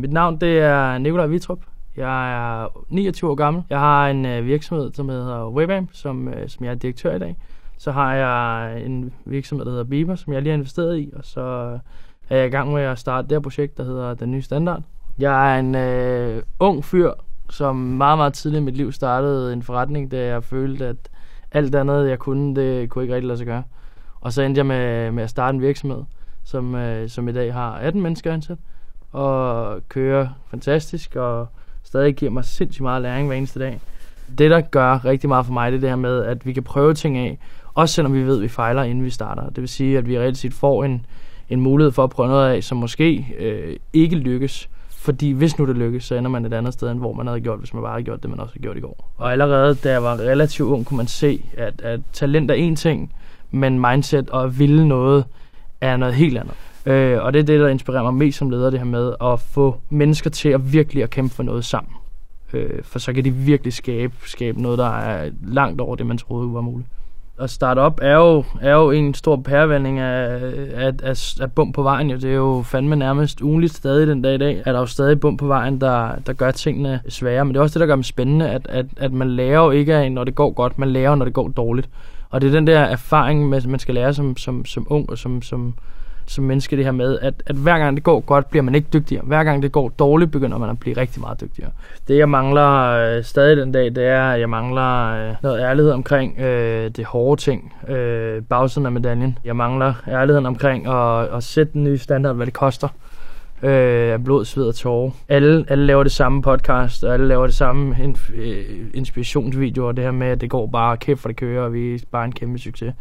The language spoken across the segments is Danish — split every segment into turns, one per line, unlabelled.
Mit navn det er Nikolaj Vitrup. Jeg er 29 år gammel. Jeg har en øh, virksomhed, som hedder Webam, som, øh, som jeg er direktør i dag. Så har jeg en virksomhed, der hedder Biber, som jeg lige har investeret i, og så øh, er jeg i gang med at starte det her projekt, der hedder Den Nye Standard. Jeg er en øh, ung fyr, som meget, meget tidligt i mit liv startede en forretning, da jeg følte, at alt andet, jeg kunne, det kunne ikke rigtig lade sig gøre. Og så endte jeg med, med at starte en virksomhed, som, øh, som i dag har 18 mennesker ansat, og kører fantastisk, og stadig giver mig sindssygt meget læring hver eneste dag. Det, der gør rigtig meget for mig, det er det her med, at vi kan prøve ting af, også selvom vi ved, at vi fejler, inden vi starter. Det vil sige, at vi reelt set får en, en mulighed for at prøve noget af, som måske øh, ikke lykkes. Fordi hvis nu det lykkes, så ender man et andet sted, end hvor man havde gjort, hvis man bare havde gjort det, man også havde gjort i går. Og allerede da jeg var relativt ung, kunne man se, at, at talent er én ting, men mindset og at ville noget er noget helt andet. Øh, og det er det, der inspirerer mig mest som leder, det her med at få mennesker til at virkelig at kæmpe for noget sammen. Øh, for så kan de virkelig skabe, skabe noget, der er langt over det, man troede var muligt. At starte op er jo, er jo en stor pærevending af, af, af, af bum på vejen. Jo. Det er jo fandme nærmest ugenligt stadig den dag i dag, at der er jo stadig bum på vejen, der, der gør tingene svære. Men det er også det, der gør dem spændende, at, at, at man lærer jo ikke af, når det går godt, man lærer, når det går dårligt. Og det er den der erfaring, man skal lære som, som, som ung og som, som, som menneske det her med, at, at hver gang det går godt, bliver man ikke dygtigere. Hver gang det går dårligt, begynder man at blive rigtig meget dygtigere. Det jeg mangler øh, stadig den dag, det er, at jeg mangler øh, noget ærlighed omkring øh, det hårde ting. Øh, bagsiden af medaljen. Jeg mangler ærligheden omkring at, at sætte den nye standard, hvad det koster øh, af blod, sved og tårer. Alle, alle laver det samme podcast, og alle laver det samme inf- øh, inspirationsvideoer, det her med, at det går bare kæft for det kører, og vi er bare en kæmpe succes.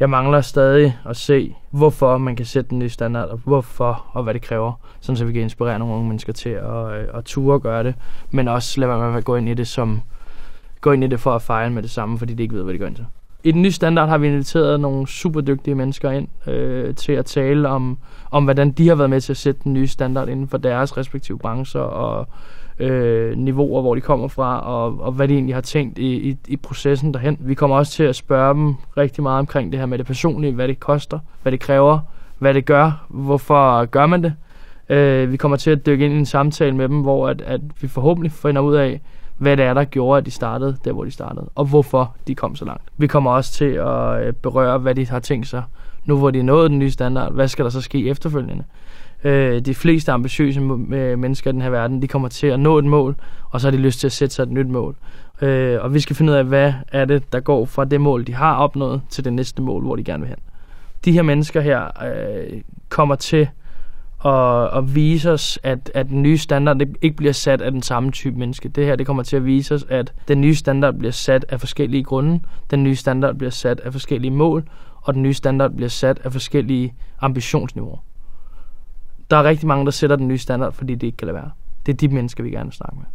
Jeg mangler stadig at se, hvorfor man kan sætte den nye standard, og hvorfor og hvad det kræver, sådan så vi kan inspirere nogle unge mennesker til at, øh, at ture og gøre det, men også lade være med at gå ind i det som gå ind i det for at fejle med det samme, fordi de ikke ved, hvad de går ind til. I den nye standard har vi inviteret nogle super dygtige mennesker ind øh, til at tale om, om, hvordan de har været med til at sætte den nye standard inden for deres respektive brancher og øh, niveauer, hvor de kommer fra, og, og hvad de egentlig har tænkt i, i, i processen derhen. Vi kommer også til at spørge dem rigtig meget omkring det her med det personlige, hvad det koster, hvad det kræver, hvad det gør, hvorfor gør man det. Øh, vi kommer til at dykke ind i en samtale med dem, hvor at, at vi forhåbentlig finder ud af, hvad det er, der gjorde, at de startede der, hvor de startede, og hvorfor de kom så langt. Vi kommer også til at øh, berøre, hvad de har tænkt sig, nu hvor de er nået den nye standard. Hvad skal der så ske efterfølgende? Øh, de fleste ambitiøse øh, mennesker i den her verden, de kommer til at nå et mål, og så har de lyst til at sætte sig et nyt mål. Øh, og vi skal finde ud af, hvad er det, der går fra det mål, de har opnået, til det næste mål, hvor de gerne vil hen. De her mennesker her øh, kommer til og, og vise os, at, at den nye standard ikke bliver sat af den samme type menneske. Det her det kommer til at vise os, at den nye standard bliver sat af forskellige grunde, den nye standard bliver sat af forskellige mål, og den nye standard bliver sat af forskellige ambitionsniveauer. Der er rigtig mange, der sætter den nye standard, fordi det ikke kan lade være. Det er de mennesker, vi gerne vil snakke med.